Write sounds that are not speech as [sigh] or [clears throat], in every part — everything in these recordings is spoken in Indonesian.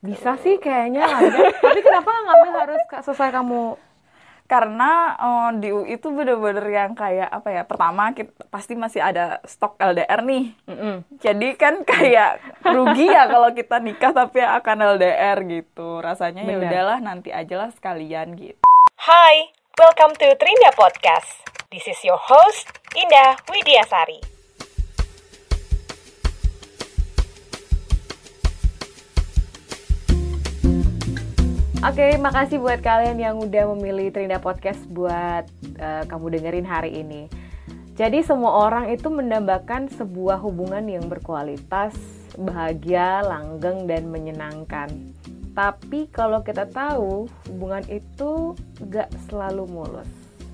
Bisa sih kayaknya. Tapi kenapa ngambil harus selesai kamu karena eh, di UI itu bener-bener yang kayak apa ya pertama kita pasti masih ada stok LDR nih Mm-mm. jadi kan kayak rugi ya kalau kita nikah tapi akan LDR gitu rasanya ya udahlah nanti aja lah sekalian gitu Hai, welcome to Trinda Podcast. This is your host, Indah Widiasari. Oke, makasih buat kalian yang udah memilih Trinda Podcast buat eh, kamu dengerin hari ini. Jadi semua orang itu mendambakan sebuah hubungan yang berkualitas, bahagia, langgeng, dan menyenangkan. Tapi kalau kita tahu, hubungan itu gak selalu mulus.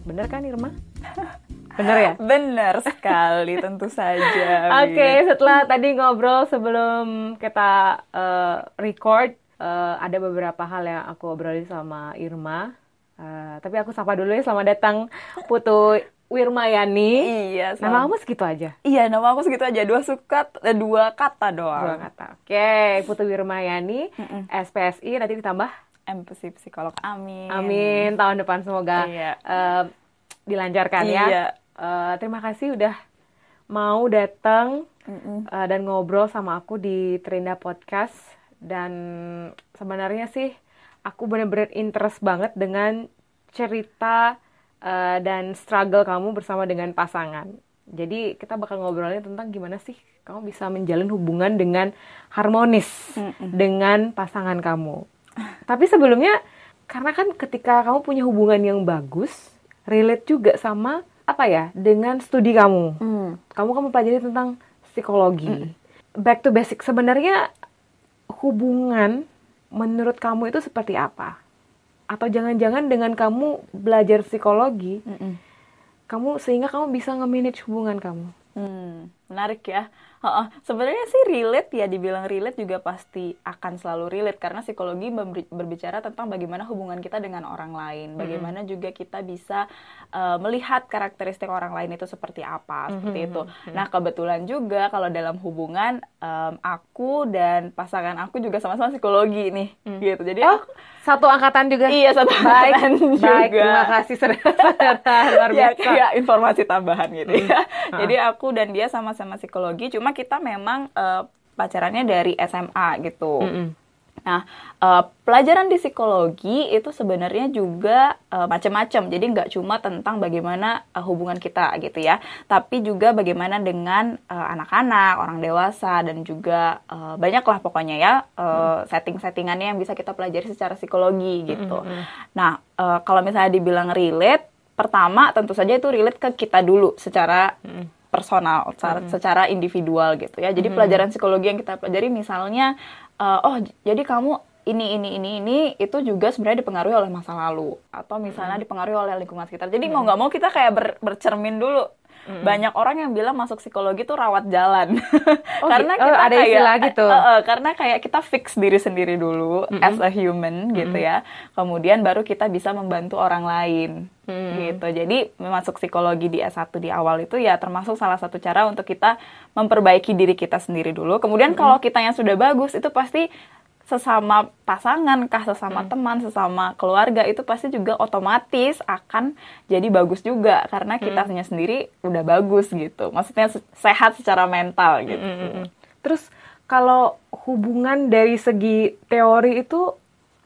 Bener kan Irma? [laughs] Bener ya? bener sekali tentu saja Oke, Wi. setelah tadi ngobrol sebelum kita eh, record, eh, ada beberapa hal yang aku obrolin sama Irma. Eh, tapi aku sapa dulu ya, selamat datang Putu Wirmayani. iya Nama sama. kamu segitu aja, iya nama aku segitu aja dua suka eh, dua kata doang dua kata. Oke, Putu Wirmayani. SPSI, nanti ditambah empati psikolog amin Amin, tahun depan semoga Iya. eh, dilancarkan ya. Iya. Eh, terima kasih udah mau datang Mm-mm. uh, dan ngobrol sama aku di Trinda Podcast dan sebenarnya sih aku bener-bener interest banget dengan cerita uh, dan struggle kamu bersama dengan pasangan. Jadi kita bakal ngobrolnya tentang gimana sih kamu bisa menjalin hubungan dengan harmonis Mm-mm. dengan pasangan kamu. Tapi sebelumnya karena kan ketika kamu punya hubungan yang bagus, relate juga sama apa ya dengan studi kamu Mm. kamu kan mempelajari tentang psikologi. Back to basic, sebenarnya hubungan menurut kamu itu seperti apa? Atau jangan-jangan dengan kamu belajar psikologi, Mm-mm. kamu sehingga kamu bisa nge-manage hubungan kamu. Hmm, menarik ya. Heeh, Sebenarnya sih relate ya, dibilang relate juga pasti akan selalu relate. Karena psikologi berbicara tentang bagaimana hubungan kita dengan orang lain, bagaimana juga kita bisa eh, melihat karakteristik orang lain itu seperti apa, seperti itu. Nah kebetulan juga kalau dalam hubungan em, aku dan pasangan aku juga sama-sama psikologi nih, gitu. Jadi Oh, aku- satu angkatan juga. iya satu Baik, angkatan baik. juga. Terima kasih saudara-saudara luar ya biasa. kayak informasi tambahan gitu ya. Ah. Jadi aku dan dia sama-sama psikologi, cuma kita memang eh, pacarannya dari SMA gitu. Mm-mm. Nah, eh, pelajaran di psikologi itu sebenarnya juga eh, macam-macam. Jadi nggak cuma tentang bagaimana eh, hubungan kita gitu ya, tapi juga bagaimana dengan eh, anak-anak, orang dewasa dan juga eh, banyak lah pokoknya ya eh, setting-settingannya yang bisa kita pelajari secara psikologi gitu. Nah, eh, kalau misalnya dibilang relate, pertama tentu saja itu relate ke kita dulu secara personal, secara, secara individual gitu ya. Jadi pelajaran psikologi yang kita pelajari misalnya, eh, oh jadi kamu ini ini ini ini itu juga sebenarnya dipengaruhi oleh masa lalu atau misalnya dipengaruhi oleh lingkungan sekitar. Jadi mau nggak mau kita kayak ber- bercermin dulu. Banyak orang yang bilang masuk psikologi itu rawat jalan. [laughs] Oh, karena oh, kita ada kayak istilah gitu. eh, eh, karena kayak kita fix diri sendiri dulu as a human gitu ya. Kemudian baru kita bisa membantu orang lain gitu. Jadi masuk psikologi di S1 di awal itu ya termasuk salah satu cara untuk kita memperbaiki diri kita sendiri dulu. Kemudian kalau kitanya sudah bagus itu pasti sesama pasangan kah, sesama teman, sesama keluarga itu pasti juga otomatis akan jadi bagus juga karena kitanya sendiri udah bagus gitu. Maksudnya se- sehat secara mental gitu. Mm-mm. Terus kalau hubungan dari segi teori itu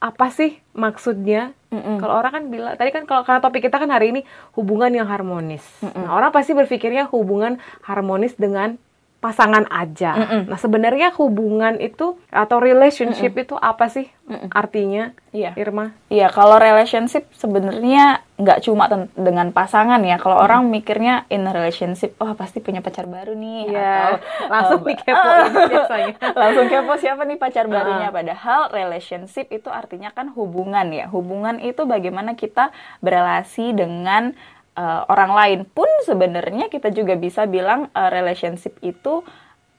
apa sih maksudnya? Mm-mm. Kalau orang kan bilang, tadi kan kalau karena topik kita kan hari ini hubungan yang harmonis. Nah, orang pasti berpikirnya hubungan harmonis dengan pasangan aja. Nah, sebenarnya hubungan itu atau relationship itu apa sih artinya? Iya. Irma. Iya, kalau relationship sebenarnya nggak cuma dengan pasangan ya. Kalau orang mikirnya in relationship, wah pasti punya pacar baru nih. Iya, atau langsung eh, dikepoin [laughs] biasanya. langsung kepo siapa nih pacar barunya. Padahal relationship itu artinya kan hubungan ya. Hubungan itu bagaimana kita berelasi dengan eh, orang lain. Pun sebenarnya kita juga bisa bilang eh, relationship itu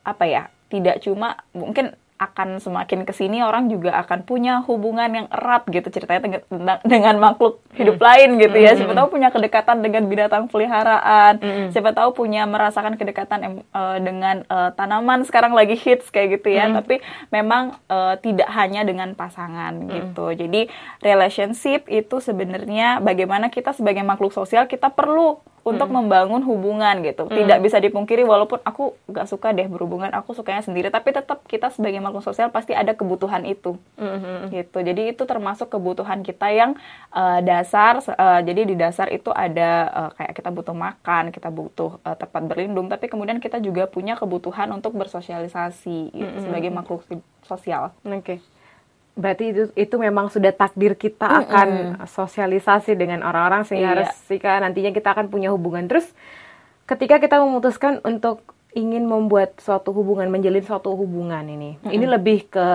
apa ya? Tidak cuma mungkin akan semakin ke sini orang juga akan punya hubungan yang erat gitu ceritanya tentang dengan makhluk hidup mm. lain gitu ya. Siapa tahu punya kedekatan dengan binatang peliharaan. Mm. Siapa tahu punya merasakan kedekatan uh, dengan uh, tanaman sekarang lagi hits kayak gitu ya. Mm. Tapi memang uh, tidak hanya dengan pasangan mm. gitu. Jadi relationship itu sebenarnya bagaimana kita sebagai makhluk sosial kita perlu untuk hmm. membangun hubungan gitu. Hmm. Tidak bisa dipungkiri walaupun aku gak suka deh berhubungan, aku sukanya sendiri, tapi tetap kita sebagai makhluk sosial pasti ada kebutuhan itu. Hmm. Gitu. Jadi itu termasuk kebutuhan kita yang uh, dasar uh, jadi di dasar itu ada uh, kayak kita butuh makan, kita butuh uh, tempat berlindung, tapi kemudian kita juga punya kebutuhan untuk bersosialisasi gitu, hmm. sebagai makhluk sosial. Oke. Okay berarti itu itu memang sudah takdir kita mm -hmm. akan sosialisasi dengan orang-orang sehingga iya. jika nantinya kita akan punya hubungan terus ketika kita memutuskan untuk ingin membuat suatu hubungan menjalin suatu hubungan ini mm -hmm. ini lebih ke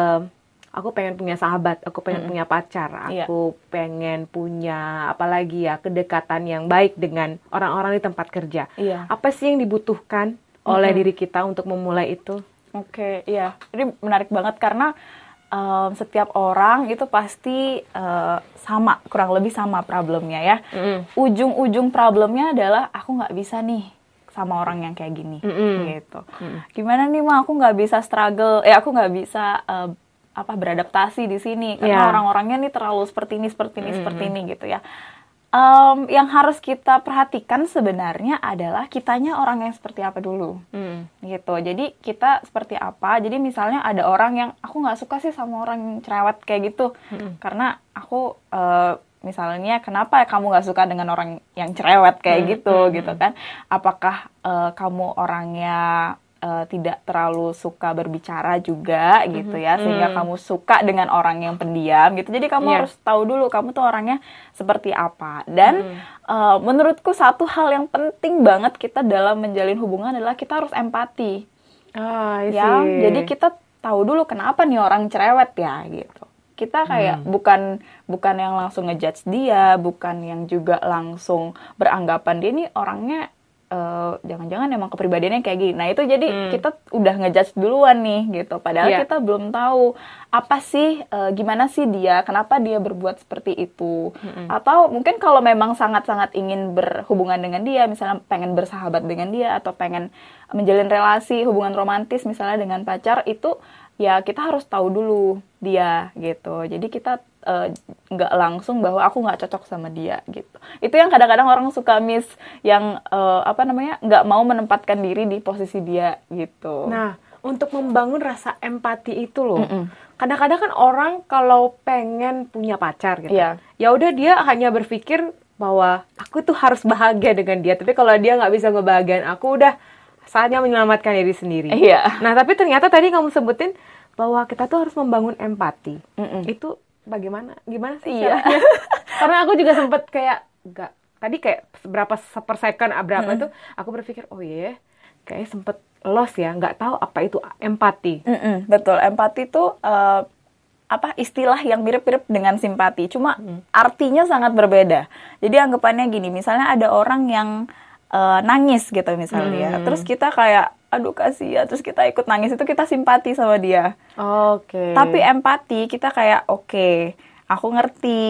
aku pengen punya sahabat aku pengen mm -hmm. punya pacar iya. aku iya. pengen punya apalagi ya kedekatan yang baik dengan orang-orang di tempat kerja iya. apa sih yang dibutuhkan oleh mm -hmm. diri kita untuk memulai itu oke okay, iya ini menarik banget karena um, setiap orang itu pasti uh, sama kurang lebih sama problemnya ya mm. ujung-ujung problemnya adalah aku nggak bisa nih sama orang yang kayak gini mm -hmm. gitu mm. gimana nih mah aku nggak bisa struggle eh aku nggak bisa uh, apa beradaptasi di sini karena yeah. orang-orangnya nih terlalu seperti ini seperti ini mm -hmm. seperti ini gitu ya um, yang harus kita perhatikan sebenarnya adalah kitanya orang yang seperti apa dulu, hmm. gitu. Jadi kita seperti apa. Jadi misalnya ada orang yang aku nggak suka sih sama orang yang cerewet kayak gitu, hmm. karena aku uh, misalnya kenapa kamu nggak suka dengan orang yang cerewet kayak hmm. gitu, hmm. gitu kan? Apakah uh, kamu orangnya uh, tidak terlalu suka berbicara juga mm-hmm. gitu ya sehingga mm. kamu suka dengan orang yang pendiam gitu jadi kamu yeah. harus tahu dulu kamu tuh orangnya seperti apa dan mm. uh, menurutku satu hal yang penting banget kita dalam menjalin hubungan adalah kita harus empati oh, ya jadi kita tahu dulu kenapa nih orang cerewet ya gitu kita kayak hmm. bukan bukan yang langsung ngejudge dia, bukan yang juga langsung beranggapan dia nih orangnya jangan eh, jangan-jangan emang kepribadiannya kayak gini. Nah, itu jadi hmm. kita udah ngejudge duluan nih gitu. Padahal yeah. kita belum tahu apa sih uh, gimana sih dia, kenapa dia berbuat seperti itu. Hmm. Atau mungkin kalau memang sangat-sangat ingin berhubungan dengan dia, misalnya pengen bersahabat dengan dia atau pengen menjalin relasi hubungan romantis misalnya dengan pacar itu ya kita harus tahu dulu dia gitu. Jadi kita nggak uh, langsung bahwa aku nggak cocok sama dia gitu itu yang kadang-kadang orang suka miss yang uh, apa namanya nggak mau menempatkan diri di posisi dia gitu nah untuk membangun rasa empati itu loh mm -mm. kadang-kadang kan orang kalau pengen punya pacar gitu yeah. ya udah dia hanya berpikir bahwa aku tuh harus bahagia dengan dia tapi kalau dia nggak bisa ngebahagiain aku udah saatnya menyelamatkan diri sendiri. Iya. Nah tapi ternyata tadi kamu sebutin bahwa kita tuh harus membangun empati. Mm -mm. Itu bagaimana gimana sih iya. [laughs] karena aku juga sempet kayak nggak tadi kayak berapa per second ah, berapa mm. tuh aku berpikir oh iya yeah, kayak sempet lost ya nggak tahu apa itu empati mm -mm, betul empati tuh uh, apa istilah yang mirip-mirip dengan simpati cuma mm. artinya sangat berbeda jadi anggapannya gini misalnya ada orang yang uh, nangis gitu misalnya mm. terus kita kayak aduh kasih ya terus kita ikut nangis itu kita simpati sama dia. Oke. Okay. tapi empati kita kayak oke okay, aku ngerti.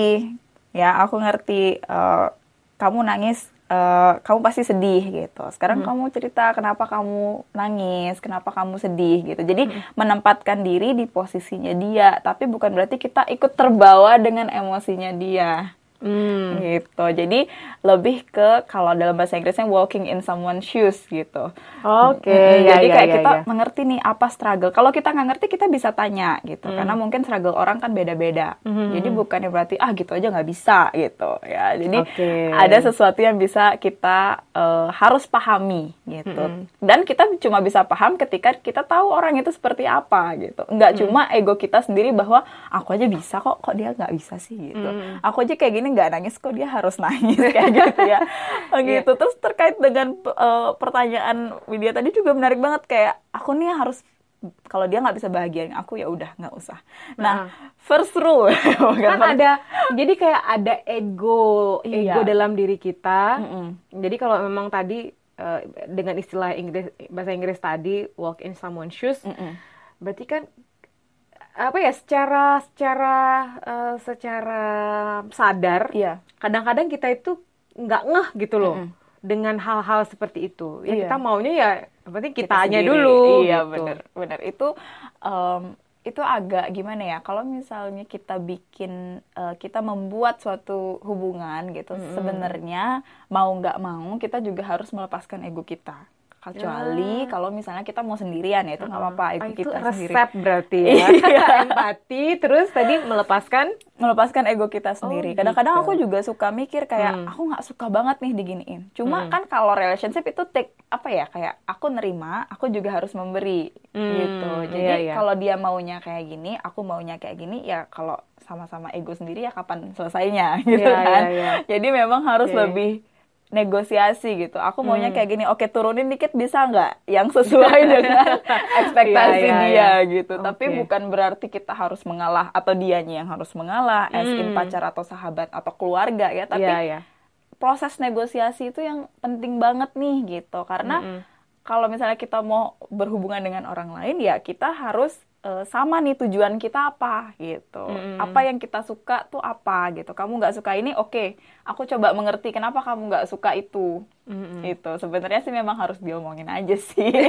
Ya aku ngerti uh, kamu nangis uh, kamu pasti sedih gitu. Sekarang hmm. kamu cerita kenapa kamu nangis kenapa kamu sedih gitu. Jadi hmm. menempatkan diri di posisinya dia. Tapi bukan berarti kita ikut terbawa dengan emosinya dia Hmm. gitu. Jadi lebih ke kalau dalam bahasa Inggrisnya walking in someone's shoes gitu. Oke. Okay, hmm, ya, jadi ya, kayak ya, kita ya. mengerti nih apa struggle. Kalau kita nggak ngerti kita bisa tanya gitu. Hmm. Karena mungkin struggle orang kan beda-beda. Hmm. Jadi bukannya berarti ah gitu aja nggak bisa gitu ya. Jadi okay. ada sesuatu yang bisa kita uh, harus pahami gitu. Hmm. Dan kita cuma bisa paham ketika kita tahu orang itu seperti apa gitu. Nggak hmm. cuma ego kita sendiri bahwa aku aja bisa kok kok dia nggak bisa sih gitu. Hmm. Aku aja kayak gini ini nggak nangis kok dia harus nangis [laughs] kayak gitu ya gitu terus terkait dengan uh, pertanyaan Widya tadi juga menarik banget kayak aku nih harus kalau dia nggak bisa bahagiain aku ya udah nggak usah. Nah, nah, first rule [laughs] kan ada jadi kayak ada ego iya. ego dalam diri kita. Mm -mm. Jadi kalau memang tadi uh, dengan istilah Inggris bahasa Inggris tadi walk in someone's shoes, mm -mm. berarti kan apa ya secara secara uh, secara sadar Iya. kadang-kadang kita itu nggak ngeh gitu loh Mm-mm. dengan hal-hal seperti itu ya Iya. kita maunya ya yang penting kita kitanya sendiri. dulu Iya gitu. benar benar itu em, itu agak gimana ya kalau misalnya kita bikin eh, kita membuat suatu hubungan gitu Mm-mm. sebenarnya mau nggak mau kita juga harus melepaskan ego kita kecuali Ya. kalau misalnya kita mau sendirian ya itu nggak apa-apa ego Ah, itu kita sendiri resep berarti ya [laughs] Iya. [laughs] empati terus tadi melepaskan melepaskan ego kita sendiri. Oh, Kadang-kadang gitu. aku juga suka mikir kayak Hmm. aku nggak suka banget nih diginiin. Cuma Hmm. kan kalau relationship itu take apa ya kayak aku nerima, aku juga harus memberi Hmm, gitu. Jadi iya, iya. kalau dia maunya kayak gini, aku maunya kayak gini ya kalau sama-sama ego sendiri ya kapan selesainya [laughs] gitu Iya, kan. iya, iya. Jadi memang harus Oke. lebih negosiasi gitu. Aku maunya Hmm. kayak gini, oke turunin dikit bisa nggak? Yang sesuai [laughs] dengan ekspektasi Iya, iya, dia iya. gitu. Tapi Oke. bukan berarti kita harus mengalah atau dianya yang harus mengalah, as in Hmm. pacar atau sahabat atau keluarga ya. Tapi Iya, iya. proses negosiasi itu yang penting banget nih gitu. Karena Mm-mm. kalau misalnya kita mau berhubungan dengan orang lain ya kita harus eh, sama nih tujuan kita apa gitu. Mm-mm. Apa yang kita suka tuh apa gitu. Kamu nggak suka ini, oke. Aku coba mengerti kenapa kamu nggak suka itu. Mm-mm. Itu sebenarnya sih memang harus diomongin aja sih. [laughs]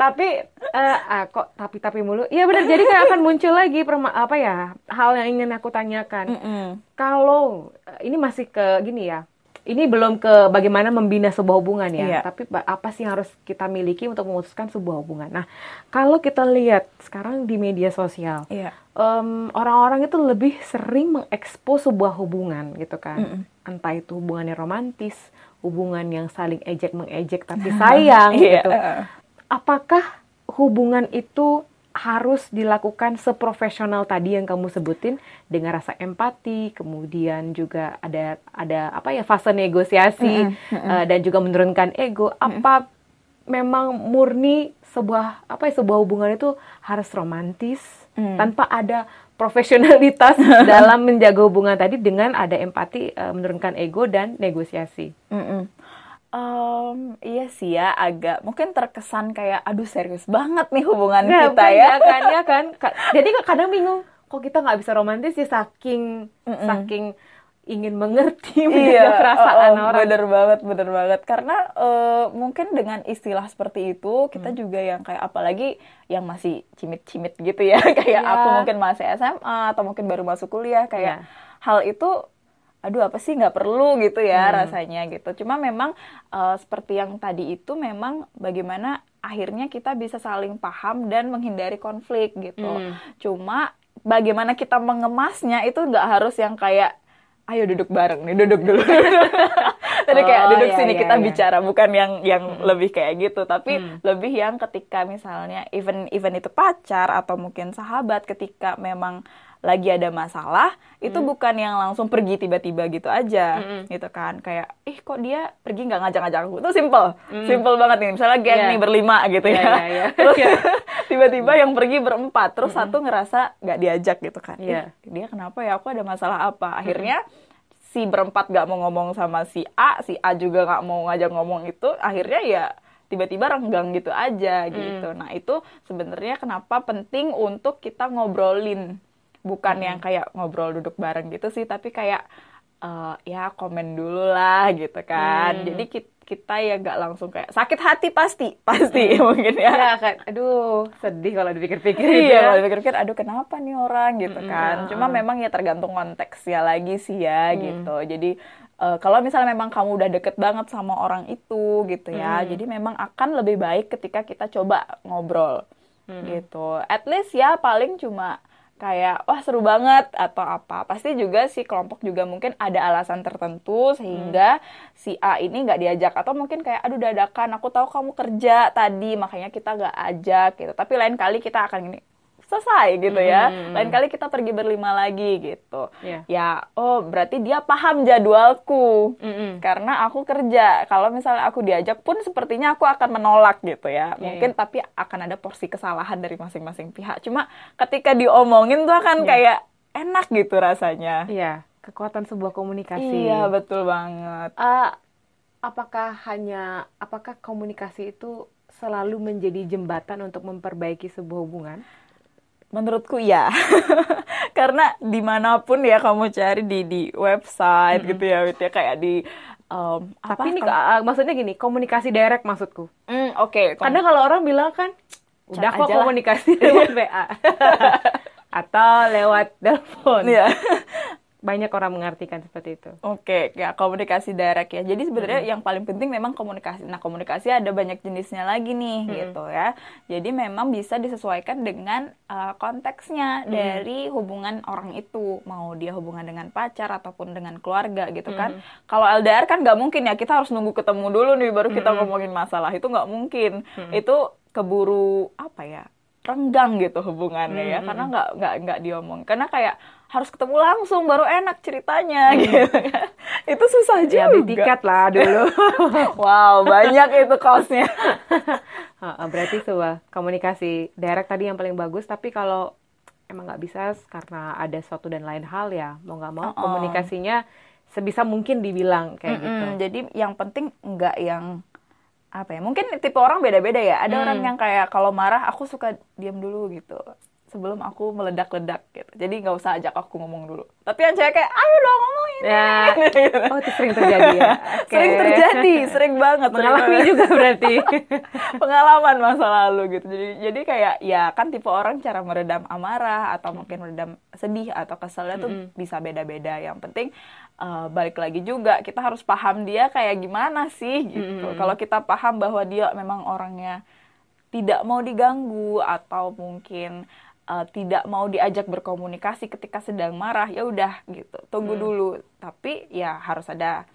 tapi eh, ah, kok tapi tapi mulu iya benar jadi kayak akan muncul lagi perma- apa ya hal yang ingin aku tanyakan Mm-mm. kalau eh, ini masih ke gini ya ini belum ke bagaimana membina sebuah hubungan ya Iya. tapi apa sih yang harus kita miliki untuk memutuskan sebuah hubungan nah kalau kita lihat sekarang di media sosial Iya. em, orang-orang itu lebih sering mengekspos sebuah hubungan gitu kan Mm-mm. entah itu hubungannya romantis hubungan yang saling ejek mengejek tapi [laughs] sayang Iya. gitu apakah hubungan itu harus dilakukan seprofesional tadi yang kamu sebutin dengan rasa empati, kemudian juga ada ada apa ya fase negosiasi Mm-mm, eh, dan juga menurunkan ego. Apa memang murni sebuah apa ya sebuah hubungan itu harus romantis Mm. tanpa ada profesionalitas [laughs] dalam menjaga hubungan tadi dengan ada empati, eh, menurunkan ego dan negosiasi. Mm-mm. Em, iya sih ya agak mungkin terkesan kayak aduh serius banget nih hubungan Nah, kita bukan ya. kan ya kan [laughs] Ka- jadi kadang bingung kok kita nggak bisa romantis ya saking Mm-mm. saking ingin [laughs] mengerti iya perasaan oh, oh, orang bener banget bener banget karena eh, mungkin dengan istilah seperti itu Hmm. kita juga yang kayak apalagi yang masih cimit-cimit gitu ya [laughs] kayak Iya. aku mungkin masih SMA atau mungkin baru masuk kuliah kayak Iya. hal itu aduh apa sih nggak perlu gitu ya Hmm. rasanya gitu cuma memang eh, seperti yang tadi itu memang bagaimana akhirnya kita bisa saling paham dan menghindari konflik gitu Hmm. cuma bagaimana kita mengemasnya itu nggak harus yang kayak ayo duduk bareng nih duduk dulu [laughs] kayak Oh, duduk iya, sini iya, kita iya. bicara bukan yang yang lebih kayak gitu tapi Hmm. lebih yang ketika misalnya even even itu pacar atau mungkin sahabat ketika memang lagi ada masalah itu bukan yang langsung pergi tiba-tiba gitu aja Mm-mm. gitu kan. Kayak ih kok dia pergi nggak ngajak-ngajak aku? Itu simple simple banget nih. Misalnya geng Iya. nih berlima gitu Iya, ya. iya, iya. [laughs] terus Iya. tiba-tiba yang pergi berempat terus satu ngerasa nggak diajak gitu kan. Iya. Ih, dia kenapa ya? Aku ada masalah apa? Akhirnya si berempat nggak mau ngomong sama si A si A juga nggak mau ngajak ngomong itu akhirnya ya tiba-tiba renggang gitu aja gitu. Nah itu sebenarnya kenapa penting untuk kita ngobrolin bukan yang kayak ngobrol duduk bareng gitu sih tapi kayak eh, ya komen dulu lah gitu kan Hmm. jadi ki- kita ya nggak langsung kayak sakit hati pasti pasti [laughs] mungkin ya ya kan aduh sedih kalau dipikir-pikir gitu Iya, ya. kalau dipikir-pikir, aduh kenapa nih orang gitu Mm-mm, kan. Cuma memang ya tergantung konteksnya lagi sih ya Mm. gitu. Jadi eh, kalau misalnya memang kamu udah deket banget sama orang itu gitu ya, Mm. jadi memang akan lebih baik ketika kita coba ngobrol Mm. gitu. At least ya paling cuma kayak wah seru banget atau apa. Pasti juga si kelompok juga mungkin ada alasan tertentu sehingga si A ini nggak diajak. Atau mungkin kayak aduh dadakan aku tahu kamu kerja tadi makanya kita nggak ajak gitu. Tapi lain kali kita akan ini selesai gitu ya Hmm. lain kali kita pergi berlima lagi gitu Iya. ya oh berarti dia paham jadwalku Mm-mm. karena aku kerja. Kalau misalnya aku diajak pun sepertinya aku akan menolak gitu ya. Iya, Mungkin tapi akan ada porsi kesalahan dari masing-masing pihak. Cuma ketika diomongin tuh akan Iya. kayak enak gitu rasanya. Iya, kekuatan sebuah komunikasi. Iya, betul banget. Eh, apakah hanya apakah komunikasi itu selalu menjadi jembatan untuk memperbaiki sebuah hubungan? Menurutku ya, [laughs] karena di mana pun ya kamu cari di di website mm -hmm. gitu ya, gitu ya kayak di um, tapi apa, ini uh, maksudnya gini komunikasi direct maksudku. Mm, Oke. Okay, Karena kalau orang bilang kan udah kok komunikasi [laughs] lewat WA [laughs] atau lewat telepon. Yeah banyak orang mengartikan seperti itu. Oke, ya komunikasi direct ya. Jadi sebenarnya hmm. yang paling penting memang komunikasi. Nah, komunikasi ada banyak jenisnya lagi nih hmm. gitu ya. Jadi memang bisa disesuaikan dengan uh, konteksnya hmm. dari hubungan orang itu, mau dia hubungan dengan pacar ataupun dengan keluarga gitu kan. Hmm. Kalau LDR kan nggak mungkin ya, kita harus nunggu ketemu dulu nih baru kita hmm. ngomongin masalah. Itu nggak mungkin. Hmm. Itu keburu apa ya? Renggang gitu hubungannya hmm. ya karena nggak nggak nggak diomong karena kayak harus ketemu langsung baru enak ceritanya hmm. gitu kan. Itu susah juga. Ya, tiket lah dulu. [laughs] wow, banyak itu kosnya. [laughs] Berarti sebuah komunikasi direct tadi yang paling bagus, tapi kalau emang nggak bisa karena ada suatu dan lain hal ya, mau nggak mau uh -uh. komunikasinya sebisa mungkin dibilang kayak mm -hmm. gitu. Jadi yang penting nggak yang apa ya mungkin tipe orang beda-beda ya ada hmm. orang yang kayak kalau marah aku suka diam dulu gitu sebelum aku meledak-ledak gitu. Jadi nggak usah ajak aku ngomong dulu. Tapi yang cewek kayak, ayo dong ngomongin. Ya. [laughs] Oh itu sering terjadi ya. Okay. Sering terjadi, sering banget. Mengalami juga berarti. [laughs] Pengalaman masa lalu gitu. Jadi jadi kayak ya kan tipe orang cara meredam amarah atau mungkin meredam sedih atau keselnya tuh mm -hmm. bisa beda-beda. Yang penting uh, balik lagi juga kita harus paham dia kayak gimana sih gitu. Mm -hmm. Kalau kita paham bahwa dia memang orangnya tidak mau diganggu atau mungkin uh, tidak mau diajak berkomunikasi ketika sedang marah ya udah gitu tunggu hmm. dulu tapi ya harus ada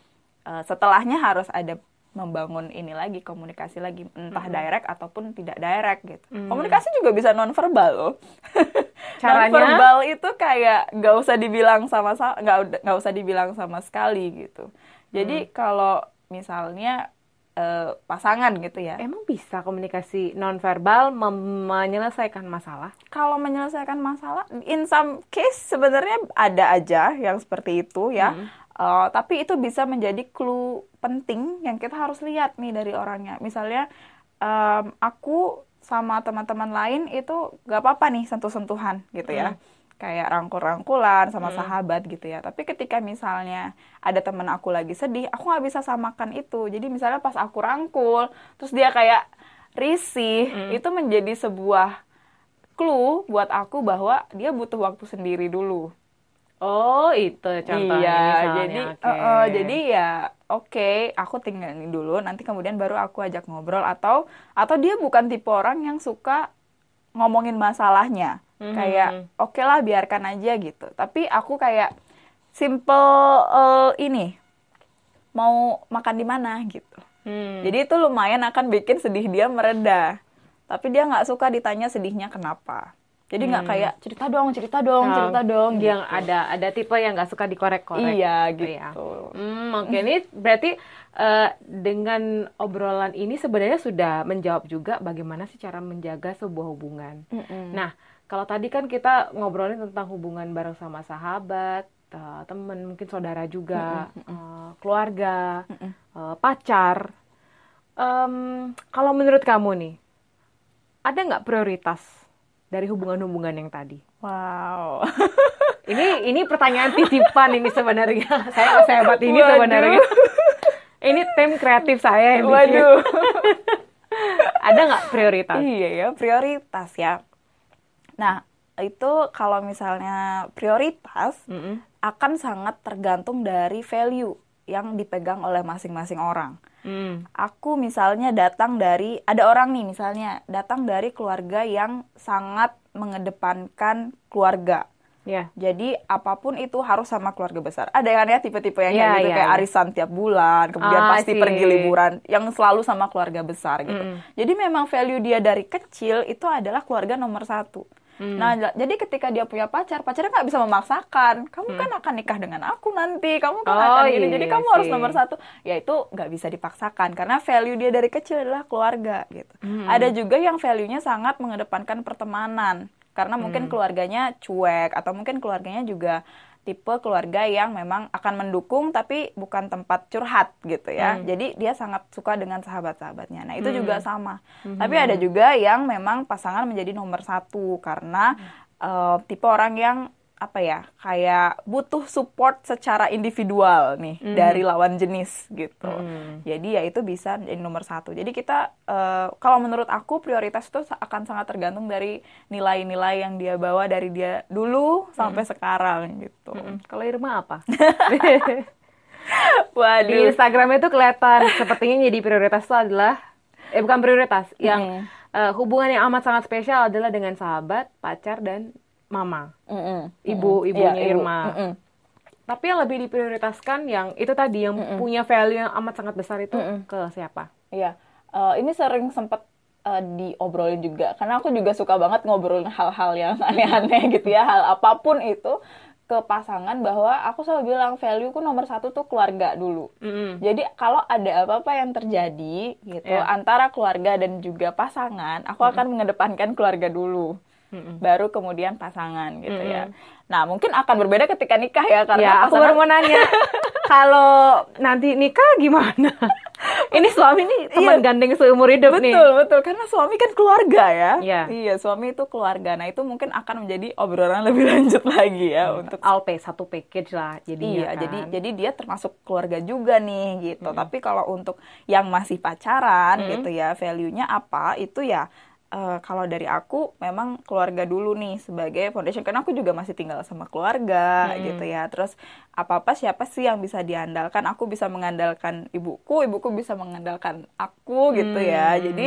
uh, setelahnya harus ada membangun ini lagi komunikasi lagi entah hmm. direct ataupun tidak direct gitu hmm. komunikasi juga bisa non verbal loh [laughs] caranya verbal itu kayak nggak usah dibilang sama nggak nggak usah dibilang sama sekali gitu jadi hmm. kalau misalnya uh, pasangan gitu ya. Emang bisa komunikasi nonverbal menyelesaikan masalah? Kalau menyelesaikan masalah, in some case sebenarnya ada aja yang seperti itu ya. Hmm. Uh, tapi itu bisa menjadi clue penting yang kita harus lihat nih dari orangnya. Misalnya um, aku sama teman-teman lain itu gak apa-apa nih sentuh-sentuhan gitu ya. Hmm kayak rangkul-rangkulan sama hmm. sahabat gitu ya. Tapi ketika misalnya ada temen aku lagi sedih, aku nggak bisa samakan itu. Jadi misalnya pas aku rangkul, terus dia kayak risih, hmm. itu menjadi sebuah clue buat aku bahwa dia butuh waktu sendiri dulu. Oh itu contohnya iya, misalnya. jadi okay. uh, uh, jadi ya oke okay, aku tinggalin dulu nanti kemudian baru aku ajak ngobrol atau atau dia bukan tipe orang yang suka ngomongin masalahnya hmm Kayak oke okay lah biarkan aja gitu. Tapi aku kayak simple uh, ini mau makan di mana gitu. Hmm. Jadi itu lumayan akan bikin sedih dia mereda. Tapi dia nggak suka ditanya sedihnya kenapa. Jadi nggak hmm. kayak cerita dong, cerita dong, nah, cerita dong. Yang gitu. ada ada tipe yang nggak suka dikorek-korek. Iya gitu. Ya. Hmm, Oke okay. ini berarti uh, dengan obrolan ini sebenarnya sudah menjawab juga bagaimana sih cara menjaga sebuah hubungan. Mm -mm. Nah kalau tadi kan kita ngobrolin tentang hubungan bareng sama sahabat, uh, temen, mungkin saudara juga, mm -mm. uh, keluarga, mm -mm. Uh, pacar. Um, kalau menurut kamu nih, ada nggak prioritas dari hubungan-hubungan yang tadi? Wow. [laughs] ini ini pertanyaan titipan ini sebenarnya. [laughs] Saya sehebat ini Waduh. sebenarnya. [laughs] ini tim kreatif saya yang bikin. Waduh. ada nggak prioritas? Iya ya, prioritas ya Nah, itu kalau misalnya prioritas mm -hmm. akan sangat tergantung dari value yang dipegang oleh masing-masing orang. Mm. Aku misalnya datang dari ada orang nih misalnya datang dari keluarga yang sangat mengedepankan keluarga. Yeah. Jadi apa pun itu harus sama keluarga besar. Ada kan ya tipe-tipe yang yeah, gitu yeah, kayak yeah. arisan tiap bulan, kemudian ah, pasti pergi liburan yang selalu sama keluarga besar gitu. Mm. Jadi memang value dia dari kecil itu adalah keluarga nomor satu. Hmm. Nah, jadi ketika dia punya pacar, pacarnya nggak bisa memaksakan. Kamu hmm. kan akan nikah dengan aku nanti, kamu kan oh, akan ini. Jadi kamu harus nomor satu. Ya itu nggak bisa dipaksakan karena value dia dari kecil adalah keluarga gitu. Hmm. Ada juga yang value-nya sangat mengedepankan pertemanan karena mungkin hmm. keluarganya cuek atau mungkin keluarganya juga tipe keluarga yang memang akan mendukung tapi bukan tempat curhat gitu ya. Hmm. Jadi dia sangat suka dengan sahabat-sahabatnya. Nah itu hmm. juga sama. Hmm. Tapi ada juga yang memang pasangan menjadi nomor satu karena hmm. uh, tipe orang yang apa ya kayak butuh support secara individual nih Mhm. dari lawan jenis gitu Hmm. jadi ya itu bisa jadi nomor satu jadi kita uh, kalau menurut aku prioritas itu akan sangat tergantung dari nilai-nilai yang dia bawa dari dia dulu sampai sekarang gitu Mm-mm. Kalau Irma apa? [laughs] Di waduh Instagram itu kelihatan sepertinya jadi prioritas itu adalah eh bukan prioritas, yang eh, hubungan yang amat sangat spesial adalah dengan sahabat, pacar dan mama. Mm-mm. Ibu- Mm-mm. ibunya ibu. Irma. Mm-mm. Tapi yang lebih diprioritaskan yang itu tadi yang punya value yang amat sangat besar itu Mm-mm. ke siapa? Iya, Eh, ini sering sempet eh, diobrolin juga, karena aku juga suka banget ngobrolin hal-hal yang [laughs] aneh-aneh gitu ya, hal apa pun itu ke pasangan bahwa aku selalu bilang value ku nomor satu tuh keluarga dulu. Mm-mm. Jadi kalau ada apa-apa yang terjadi gitu Iya. antara keluarga dan juga pasangan, aku akan mengedepankan keluarga dulu, Mm-mm. baru kemudian pasangan gitu ya. Mm-mm. Nah mungkin akan berbeda ketika nikah ya karena Ya, aku pasangan baru mau nanya. [laughs] Kalau nanti nikah gimana? [laughs] Ini suami nih teman Iya. gandeng seumur hidup nih. Betul, betul. Karena suami kan keluarga ya. Iya. Iya, suami itu keluarga. Nah, itu mungkin akan menjadi obrolan lebih [laughs] lanjut lagi ya untuk Alpe satu package lah jadinya Iya, kan. jadi jadi dia termasuk keluarga juga nih gitu. Tapi kalau untuk yang masih pacaran Mm. gitu ya, value-nya apa? Itu ya eh, kalau dari aku memang keluarga dulu nih sebagai foundation karena aku juga masih tinggal sama keluarga Mm. gitu ya. Terus apa-apa siapa sih yang bisa diandalkan? Aku bisa mengandalkan ibuku, ibuku bisa mengandalkan aku gitu ya. Mm. Jadi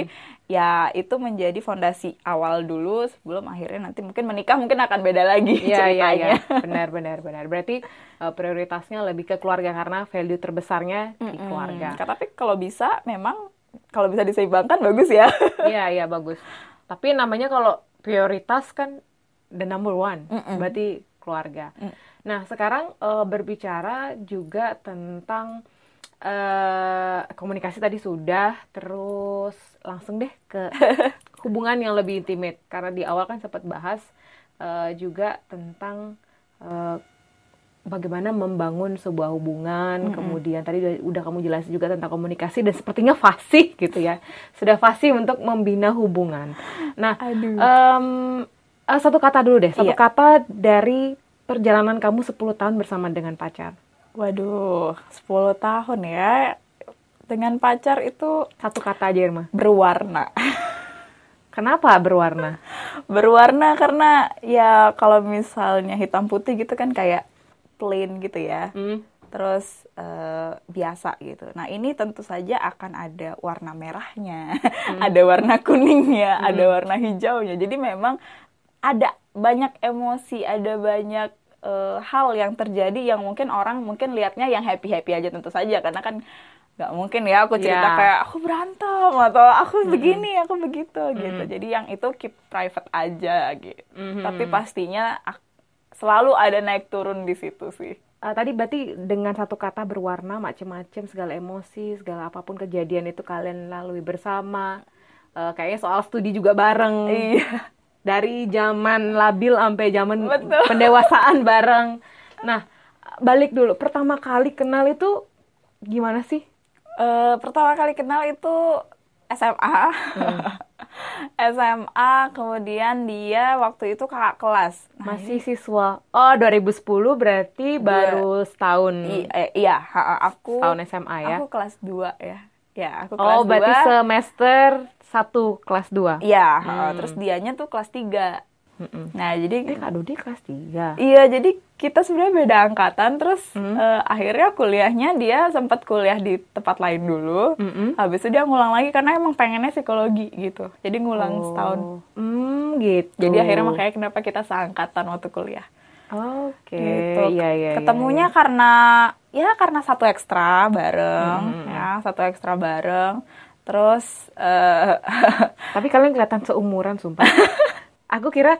ya itu menjadi fondasi awal dulu sebelum akhirnya nanti mungkin menikah mungkin akan beda lagi [laughs] Iya, iya, ceritanya. iya. [laughs] Benar, benar, benar. Berarti eh, prioritasnya lebih ke keluarga karena value terbesarnya di keluarga. Tapi kalau bisa memang kalau bisa diseimbangkan bagus ya. [laughs] Iya, iya bagus. Tapi namanya kalau prioritas kan the number one, Mm-mm. berarti keluarga. Mm. Nah, sekarang eh, berbicara juga tentang eh, komunikasi tadi sudah, terus langsung deh ke [laughs] hubungan yang lebih intimate. Karena di awal kan sempat bahas eh, juga tentang eh, bagaimana membangun sebuah hubungan. Kemudian tadi udah, udah kamu jelasin juga tentang komunikasi dan sepertinya fasih gitu ya. Sudah fasih untuk membina hubungan. Nah, Aduh. em, eh, satu kata dulu deh, satu Iya. kata dari perjalanan kamu 10 tahun bersama dengan pacar. Waduh, 10 tahun ya. Dengan pacar itu Satu kata aja Irma. berwarna. Kenapa berwarna? berwarna karena ya kalau misalnya hitam putih gitu kan kayak plain gitu ya. Hmm. Terus eh, biasa gitu. Nah ini tentu saja akan ada warna merahnya, [laughs] ada warna kuningnya, ada warna hijaunya. Jadi memang ada banyak emosi, ada banyak eh, hal yang terjadi yang mungkin orang mungkin lihatnya yang happy happy aja tentu saja karena kan nggak mungkin ya aku cerita Ya. kayak aku berantem atau aku begini aku begitu gitu. Jadi yang itu keep private aja gitu. Mhm. Tapi pastinya ak- selalu ada naik turun di situ sih. Eh, tadi berarti dengan satu kata berwarna macem-macem segala emosi segala apa pun kejadian itu kalian lalui bersama Eh, kayaknya soal studi juga bareng Iya. dari zaman labil sampai zaman Betul. pendewasaan bareng nah balik dulu pertama kali kenal itu gimana sih Eh, pertama kali kenal itu SMA. SMA, [laughs] kemudian dia waktu itu kakak kelas. Nah, masih siswa oh 2010 berarti baru setahun i- eh, iya, ha- aku tahun SMA ya Aku kelas 2 ya. Ya, aku kelas oh berarti 2. semester satu kelas 2 Iya. Hmm. terus dianya tuh kelas 3. Mm-mm. Nah, jadi eh Kak Dodi kelas 3 Iya, jadi kita sebenarnya beda angkatan. Terus Hmm. eh, akhirnya kuliahnya dia sempat kuliah di tempat lain dulu. Mm-mm. Habis itu dia ngulang lagi karena emang pengennya psikologi gitu. Jadi ngulang setahun. Oh. Hmm, gitu. Jadi akhirnya makanya kenapa kita seangkatan waktu kuliah. Oke, gitu. iya iya. Ketemunya iya. karena ya karena satu ekstra bareng, Hmm. ya satu ekstra bareng. Terus eh [laughs] Tapi kalian kelihatan seumuran, sumpah. [laughs] Aku kira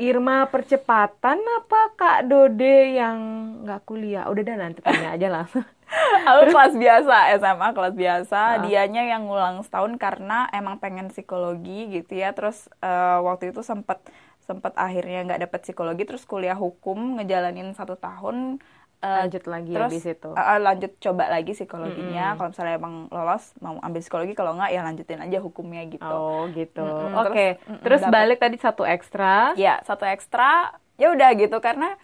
Irma percepatan apa Kak Dode yang nggak kuliah? Udah dah nanti tanya aja langsung. [laughs] aku kelas biasa SMA kelas biasa, Ah. dianya yang ngulang setahun karena emang pengen psikologi gitu ya. Terus eh, waktu itu sempet sempet akhirnya nggak dapet psikologi, terus kuliah hukum ngejalanin satu tahun eh, lanjut lagi ya terus di situ. eh, eh, lanjut coba lagi psikologinya Mm-mm. kalau misalnya emang lolos mau ambil psikologi kalau nggak ya lanjutin aja hukumnya gitu Oh gitu. Mm-mm, Oke. terus, mm-mm, Terus, dapet. balik tadi satu ekstra. ya satu ekstra ya udah gitu karena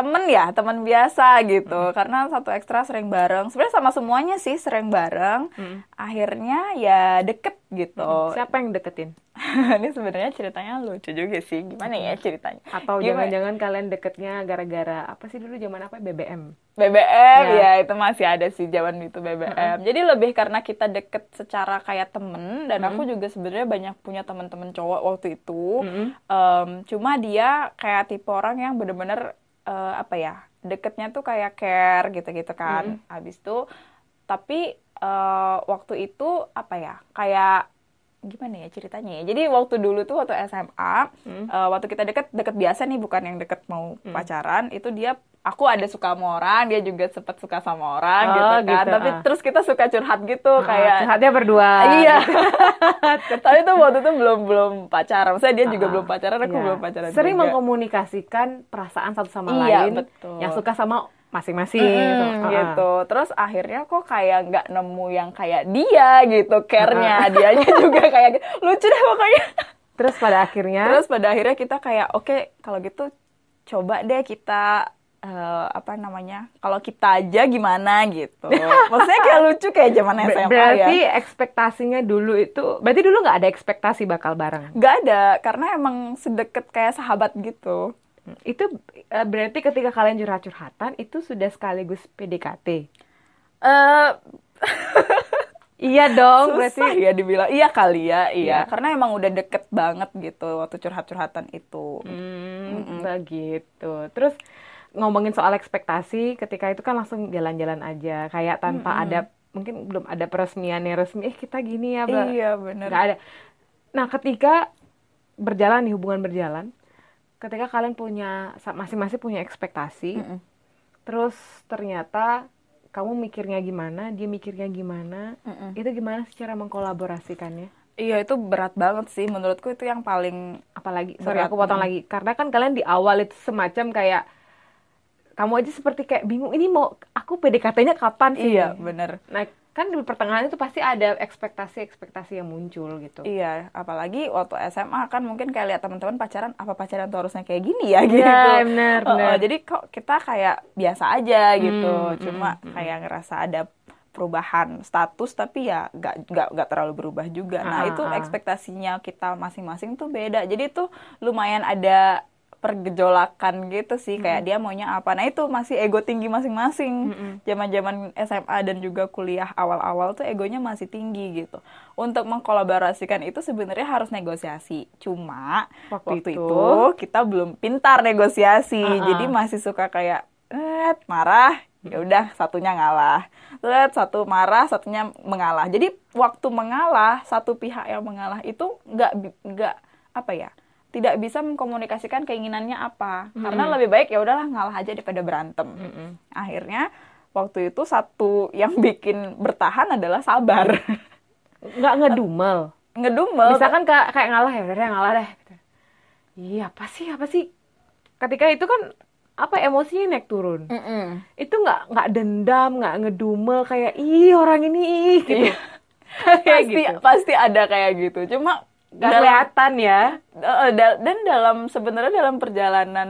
temen ya teman biasa gitu. Karena satu ekstra sering bareng. Sebenarnya sama semuanya sih sering bareng. Mm. akhirnya ya deket gitu. Siapa yang deketin? [laughs] ini sebenarnya ceritanya lucu juga sih. Gimana ya ceritanya? Atau jangan-jangan kalian deketnya gara-gara apa sih dulu zaman apa BBM? BBM Ya. ya itu masih ada sih zaman itu BBM jadi lebih karena kita deket secara kayak temen dan aku juga sebenarnya banyak punya teman-teman cowok waktu itu. Mm-mm. Em, cuma dia kayak tipe orang yang bener-bener eh, apa ya deketnya tuh kayak care gitu-gitu kan. Habis itu tapi eh, waktu itu apa ya kayak gimana ya ceritanya ya jadi waktu dulu tuh waktu SMA Hmm. eh, waktu kita deket deket biasa nih bukan yang deket mau pacaran itu dia aku ada suka sama orang dia juga sempat suka sama orang Oh, gitu kan gitu, tapi ah. terus kita suka curhat gitu Ah, kayak curhatnya berdua. Iya. [laughs] [laughs] Tapi tuh waktu itu belum belum pacaran. Maksudnya dia juga Ah, belum pacaran, aku iya. belum pacaran. Sering juga. mengkomunikasikan perasaan satu sama Iya, lain betul. yang suka sama masing-masing Mm, Ah, gitu. Terus akhirnya kok kayak nggak nemu yang kayak dia gitu, care-nya. Dianya [laughs] juga kayak gitu. lucu deh pokoknya. Terus pada akhirnya Terus pada akhirnya kita kayak oke kalau gitu coba deh kita eh, apa namanya? Kalau kita aja gimana gitu. [laughs] Maksudnya kayak lucu kayak zaman SMA berarti ya. ekspektasinya dulu itu berarti dulu nggak ada ekspektasi bakal bareng. Gak ada, karena emang sedekat kayak sahabat gitu. Itu eh, berarti ketika kalian curhat-curhatan itu sudah sekaligus PDKT. Eh [laughs] Iya dong, Susah berarti ya dibilang iya kali ya Iya. iya karena emang udah deket banget gitu waktu curhat-curhatan itu Hmm, begitu. Terus ngomongin soal ekspektasi, ketika itu kan langsung jalan-jalan aja, kayak tanpa ada mungkin belum ada peresmiannya resmi. Eh kita gini ya, Mbak. iya Nggak ada. Nah, ketika berjalan nih hubungan berjalan, ketika kalian punya masing-masing punya ekspektasi, Mm-mm. terus ternyata kamu mikirnya gimana, dia mikirnya gimana, Mm-mm. itu gimana sih cara mengkolaborasikannya? iya itu berat banget sih menurutku itu yang paling apalagi sorry Berat, aku potong mm. lagi karena kan kalian di awal itu semacam kayak kamu aja seperti kayak bingung ini mau aku PDKT-nya kapan sih iya bener nah kan di pertengahan itu pasti ada ekspektasi-ekspektasi yang muncul gitu. Iya apalagi waktu SMA kan mungkin kayak lihat teman-teman pacaran apa pacaran tuh harusnya kayak gini ya [laughs] gitu. Iya, bener, Oh, oh, jadi kok kita kayak biasa aja gitu Hmm, cuma hmm, hmm. kayak ngerasa ada perubahan status tapi ya nggak nggak nggak terlalu berubah juga. Nah Ah, itu ah. ekspektasinya kita masing-masing tuh beda. Jadi tuh lumayan ada pergejolakan gitu sih kayak dia maunya apa. Nah itu masih ego tinggi masing-masing. Zaman-zaman SMA dan juga kuliah awal-awal tuh egonya masih tinggi gitu. Untuk mengkolaborasikan itu sebenarnya harus negosiasi. Cuma Waktu waktu, itu- itu, kita belum pintar negosiasi. Uh-uh. jadi masih suka kayak eh marah. Ya udah satunya ngalah. Terus satu marah satunya mengalah. Jadi waktu mengalah satu pihak yang mengalah itu nggak nggak apa ya tidak bisa mengkomunikasikan keinginannya apa. Karena lebih baik ya udahlah ngalah aja daripada berantem. Mm-mm. akhirnya waktu itu satu yang bikin bertahan adalah sabar. Nggak ngedumel. Ngedumel. Misalkan kayak kayak ngalah ya udah ngalah deh gitu. iya apa sih apa sih? Ketika itu kan apa emosinya naik turun. Mm-mm. itu nggak nggak dendam nggak ngedumel kayak ih orang ini ih gitu. Iya. [laughs] kayak pasti gitu. pasti ada kayak gitu. Cuma dalam- kelihatan ya da- dan dalam sebenarnya dalam perjalanan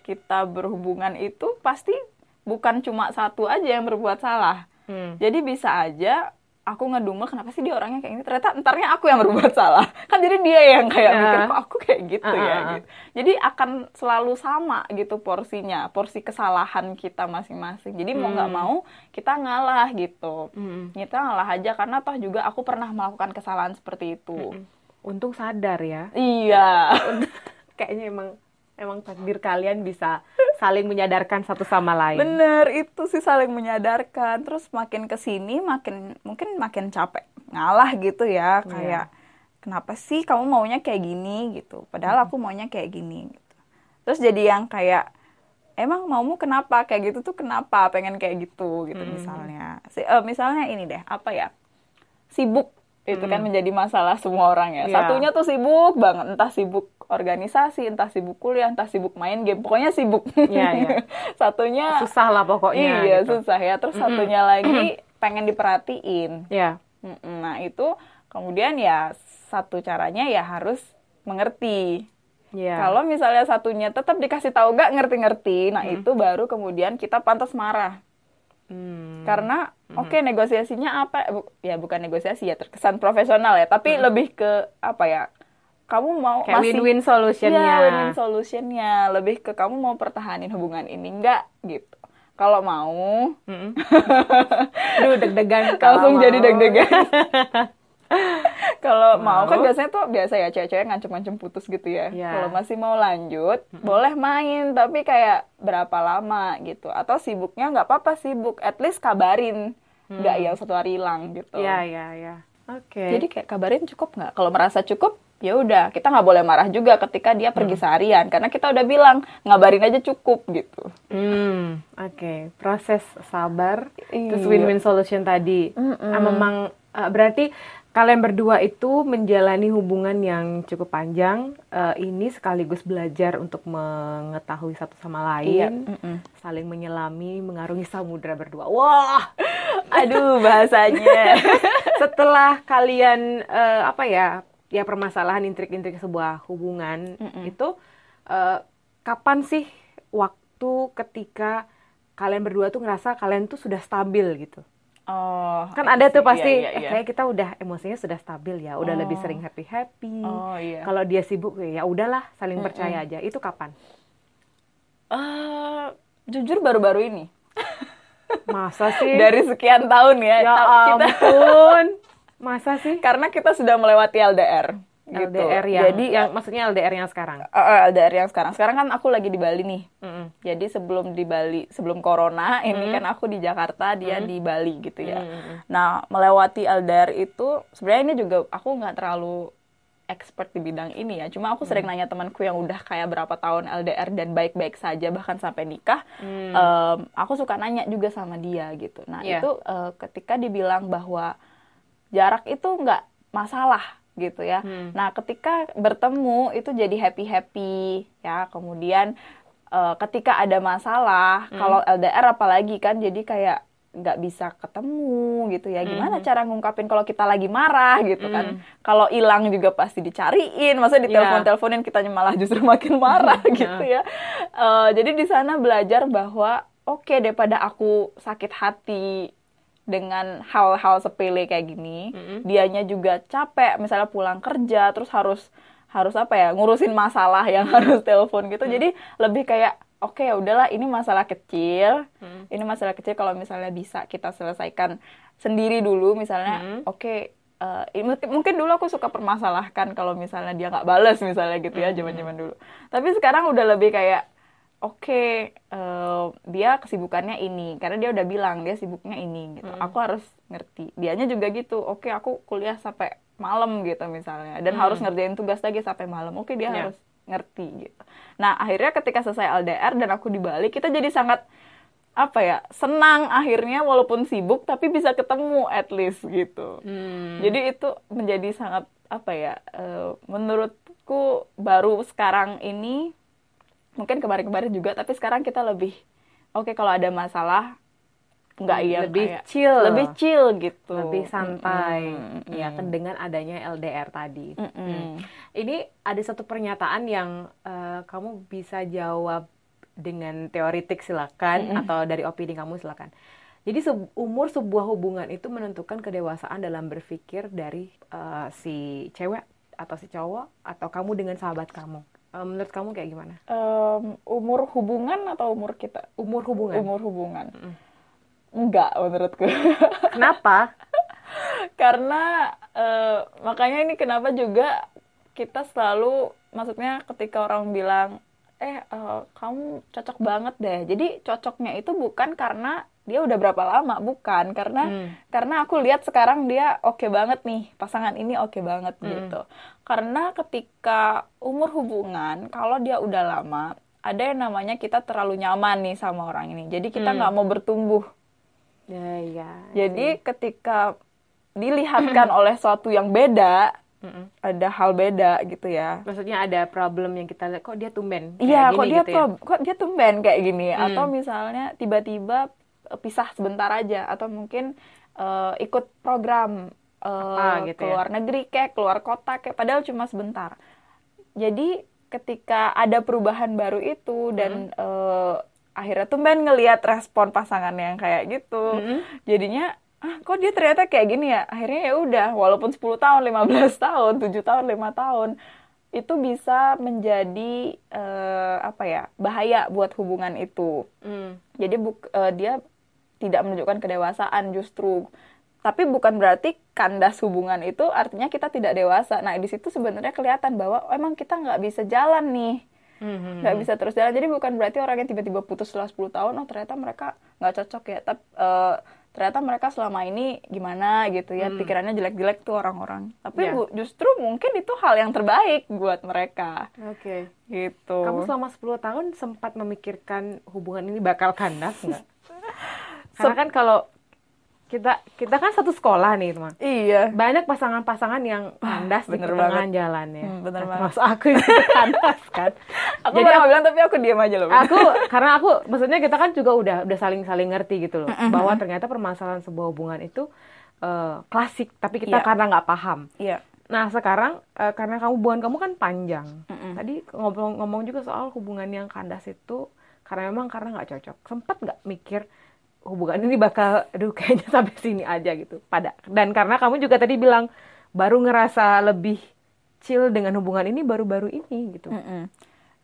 kita berhubungan itu pasti bukan cuma satu aja yang berbuat salah Hmm. jadi bisa aja aku ngedumel kenapa sih dia orangnya kayak ini ternyata entarnya aku yang berbuat [laughs] salah kan jadi dia yang kayak Ya. mikir kok aku kayak gitu Ah, ya ah, ah. gitu jadi akan selalu sama gitu porsinya porsi kesalahan kita masing-masing jadi mau nggak Hmm. mau kita ngalah gitu Hmm. kita ngalah aja karena toh juga aku pernah melakukan kesalahan seperti itu untung sadar ya iya [laughs] kayaknya emang emang takdir kalian bisa saling menyadarkan satu sama lain Bener, itu sih saling menyadarkan. Terus makin ke sini makin mungkin makin capek ngalah gitu ya, kayak kenapa sih kamu maunya kayak gini gitu. Padahal aku maunya kayak gini gitu. Terus jadi yang kayak emang maumu kenapa kayak gitu tuh kenapa pengen kayak gitu gitu Hmm. misalnya. Si, eh, misalnya ini deh, apa ya? Sibuk itu kan menjadi masalah semua orang ya. Iya. Satunya tuh sibuk banget, entah sibuk organisasi, entah sibuk kuliah, entah sibuk main game, pokoknya sibuk. Iya, iya. [laughs] Satunya susah lah pokoknya iya gitu. susah ya. Terus satunya lagi [clears throat] pengen diperhatiin. ya Mm-mm. Nah itu kemudian ya satu caranya ya harus mengerti. ya Kalau misalnya satunya tetap dikasih tahu gak ngerti-ngerti, nah itu baru kemudian kita pantas marah. Hmm. Karena oke negosiasinya apa? Bu- Ya bukan negosiasi ya terkesan profesional ya, tapi lebih ke apa ya? Kamu mau kayak masih win-win solutionnya Iya, win-win solutionnya. Lebih ke kamu mau pertahanin hubungan ini enggak gitu. Kalau mau, Mm-mm. [laughs] Aduh deg-degan langsung jadi deg-degan. [laughs] Kalau mau kan Mau. biasanya tuh biasa ya cewek-cewek ngancem-ngancem putus gitu ya. Iya. Kalau masih mau lanjut, boleh main tapi kayak berapa lama gitu. Atau sibuknya nggak apa-apa sibuk, at least kabarin. Nggak yang satu hari hilang gitu. ya ya ya oke Jadi kayak kabarin cukup nggak? Kalau merasa cukup, ya udah kita nggak boleh marah juga ketika dia pergi seharian karena kita udah bilang ngabarin aja cukup gitu. Hmm, oke. Proses sabar, terus Iya. win-win solution tadi. Ah, memang eh, berarti kalian berdua itu menjalani hubungan yang cukup panjang. eh, ini sekaligus belajar untuk mengetahui satu sama Iya, lain, mm-mm. saling menyelami, mengarungi samudra berdua. Wah, [laughs] Aduh bahasanya. [laughs] setelah kalian eh, apa ya, ya permasalahan intrik-intrik sebuah hubungan Mm-mm. itu eh, kapan sih waktu ketika kalian berdua tuh ngerasa kalian tuh sudah stabil gitu? Oh. Kan ada tuh iya, pasti iya, eh, iya. kayak kita udah emosinya sudah stabil ya, udah Oh. lebih sering happy happy. Oh iya. Kalau dia sibuk ya udahlah saling percaya aja. Itu kapan? Eh, jujur baru-baru ini. Masa sih? [laughs] Dari sekian tahun ya. ya ta- kita ampun. [laughs] Masa sih? karena kita sudah melewati LDR. Gitu. LDR yang, Jadi yang maksudnya LDR yang sekarang. eh, eh, LDR yang sekarang. Sekarang kan aku lagi di Bali nih. Mm-mm. Jadi sebelum di Bali, sebelum corona, ini kan aku di Jakarta, dia di Bali gitu ya. Nah, melewati LDR itu sebenarnya ini juga aku nggak terlalu expert di bidang ini ya. Cuma aku sering nanya temanku yang udah kayak berapa tahun LDR dan baik-baik saja bahkan sampai nikah. em, aku suka nanya juga sama dia gitu. Nah, Iya. itu eh, ketika dibilang bahwa jarak itu nggak masalah gitu ya. Nah, ketika bertemu itu jadi happy happy ya. Kemudian eh, ketika ada masalah, kalau LDR apalagi kan jadi kayak nggak bisa ketemu gitu ya. Gimana cara ngungkapin kalau kita lagi marah gitu kan? Kalau hilang juga pasti dicariin, maksudnya Iya. ditelepon-teleponin kitanya malah justru makin marah [laughs] gitu ya. Eh, jadi di sana belajar bahwa oke daripada aku sakit hati dengan hal-hal sepele kayak gini, dianya juga capek, misalnya pulang kerja terus harus harus apa ya ngurusin masalah yang harus telepon gitu. Jadi lebih kayak oke ya udahlah ini masalah kecil, ini masalah kecil kalau misalnya bisa kita selesaikan sendiri dulu misalnya, oke. eh, i- mungkin, mungkin dulu aku suka permasalahkan kalau misalnya dia nggak bales misalnya gitu ya zaman-zaman dulu. Tapi sekarang udah lebih kayak oke eh, dia kesibukannya ini. Karena dia udah bilang dia sibuknya ini gitu. Aku harus ngerti. Dianya juga gitu oke aku kuliah sampai malam gitu misalnya. Dan harus ngerjain tugas lagi sampai malam. Oke dia Ya. harus ngerti gitu. Nah akhirnya ketika selesai LDR dan aku di Bali kita jadi sangat apa ya senang akhirnya walaupun sibuk tapi bisa ketemu at least gitu. Hmm. jadi itu menjadi sangat apa ya eh, menurutku baru sekarang ini mungkin kemarin-kemarin juga tapi sekarang kita lebih oke kalau ada masalah nggak yang lebih kayak- chill. lebih chill gitu lebih santai Mm-mm, ya kan dengan adanya LDR tadi. Mm-mm. Ini ada satu pernyataan yang eh, kamu bisa jawab dengan teoritik silakan atau dari opini kamu silakan. Jadi se- umur sebuah hubungan itu menentukan kedewasaan dalam berpikir dari eh, si cewek atau si cowok atau kamu dengan sahabat kamu. Eh, menurut kamu kayak gimana? Em, umur hubungan atau umur kita Umur hubungan. umur hubungan enggak menurutku [laughs] Kenapa? karena eh, makanya ini kenapa juga kita selalu maksudnya ketika orang bilang eh eh, kamu cocok banget deh jadi cocoknya itu bukan karena dia udah berapa lama bukan karena Hmm. karena aku lihat sekarang dia oke banget nih pasangan ini oke banget gitu karena ketika umur hubungan kalau dia udah lama ada yang namanya kita terlalu nyaman nih sama orang ini jadi kita nggak mau bertumbuh Ya, ya. jadi ketika dilihatkan [clears throat] oleh suatu yang beda ada hal beda gitu ya Maksudnya ada problem yang kita lihat kok dia tumben. Iya, kok dia gitu ya? kok dia tumben kayak gini Hmm. atau misalnya tiba-tiba pisah sebentar aja atau mungkin eh, ikut program eh, Apa gitu ke ya? luar negeri kayak keluar kota kayak padahal cuma sebentar. Jadi ketika ada perubahan baru itu dan Hmm. eh, akhirnya tumben ngelihat respon pasangan yang kayak gitu. Mm-mm. Jadinya ah kok dia ternyata kayak gini ya. Akhirnya ya udah walaupun 10 tahun, 15 tahun, 7 tahun, 5 tahun itu bisa menjadi eh, apa ya bahaya buat hubungan itu. Mm. Jadi buk, eh, dia tidak menunjukkan kedewasaan justru. Tapi bukan berarti kandas hubungan itu artinya kita tidak dewasa. Nah di situ sebenarnya kelihatan bahwa oh, emang kita nggak bisa jalan nih, Mhm. nggak bisa terus jalan. Jadi bukan berarti orang yang tiba-tiba putus setelah 10 tahun, oh ternyata mereka nggak cocok ya. Tapi eh, ternyata mereka selama ini gimana gitu ya, pikirannya jelek-jelek tuh orang-orang. Tapi bu- justru mungkin itu hal yang terbaik buat mereka Oke. gitu. Kamu selama 10 tahun sempat memikirkan hubungan ini bakal kandas nggak? [laughs] Karena kan kalau kita kita kan satu sekolah nih teman. Iya. Banyak pasangan-pasangan yang kandas di bener pertengahan banget. jalannya. Hmm, bener Nah, banget. Termasuk aku yang [laughs] kandas kan. Aku Jadi mau bilang tapi aku diam aja loh. aku karena aku maksudnya kita kan juga udah udah saling saling ngerti gitu loh bahwa ternyata permasalahan sebuah hubungan itu eh, klasik tapi kita Iya. karena nggak paham. Iya. Nah sekarang eh, karena kamu hubungan kamu kan panjang. Mm-mm. Tadi ngomong-ngomong juga soal hubungan yang kandas itu karena memang karena nggak cocok. Sempat nggak mikir hubungan ini bakal, aduh [laughs] kayaknya sampai sini aja gitu. Pada dan karena kamu juga tadi bilang baru ngerasa lebih chill dengan hubungan ini baru-baru ini gitu. Mm-mm.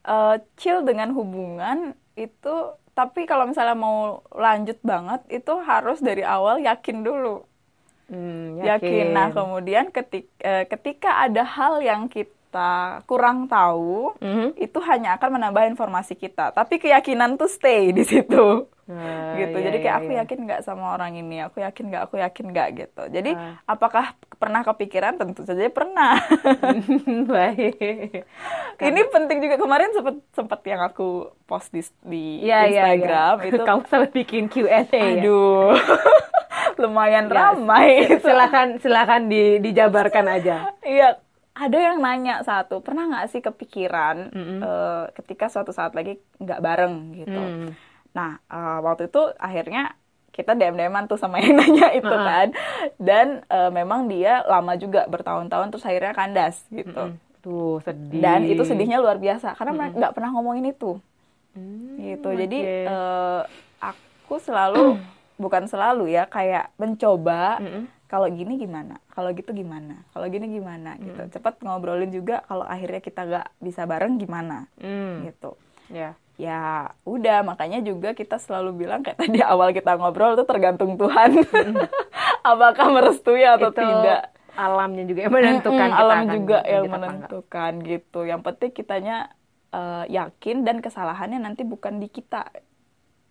Eh, chill dengan hubungan itu tapi kalau misalnya mau lanjut banget itu harus dari awal yakin dulu Hmm, yakin. Nah kemudian ketika ketika ada hal yang kita kurang tahu Mhm. itu hanya akan menambah informasi kita tapi keyakinan tuh stay di situ Nah, gitu iya, jadi kayak iya, aku iya. yakin nggak sama orang ini aku yakin nggak aku yakin nggak gitu jadi Ah. apakah pernah kepikiran tentu saja pernah [laughs] Baik. [laughs] ini penting juga kemarin sempat sempat yang aku post di, di iya, Instagram iya. [laughs] itu kamu sampai bikin Q&A ya. aduh lumayan Ya, ramai. Silakan silakan di, dijabarkan aja. Iya, ada yang nanya satu, pernah nggak sih kepikiran Mm-mm. eh, ketika suatu saat lagi nggak bareng gitu. Hmm. Nah, eh, waktu itu akhirnya kita DM-DM-an tuh sama [laughs] yang nanya itu Uh-uh. kan. Dan eh, memang dia lama juga bertahun-tahun terus akhirnya kandas gitu. Mm-mm. Tuh sedih. Dan itu sedihnya luar biasa karena nggak pernah ngomongin itu Hmm, gitu. oke. Jadi eh, aku selalu [clears throat] bukan selalu ya kayak mencoba Mm-mm. Kalau gini gimana, kalau gitu gimana, kalau gini gimana gitu. Cepat ngobrolin juga kalau akhirnya kita nggak bisa bareng gimana Hmm, gitu. ya. Ya udah makanya juga kita selalu bilang kayak tadi awal kita ngobrol itu tergantung Tuhan. [laughs] Apakah merestui atau Itu tidak. alamnya juga yang menentukan Mm-mm, kita alam akan juga yang menentukan gitu. Yang penting kitanya eh, yakin dan kesalahannya nanti bukan di kita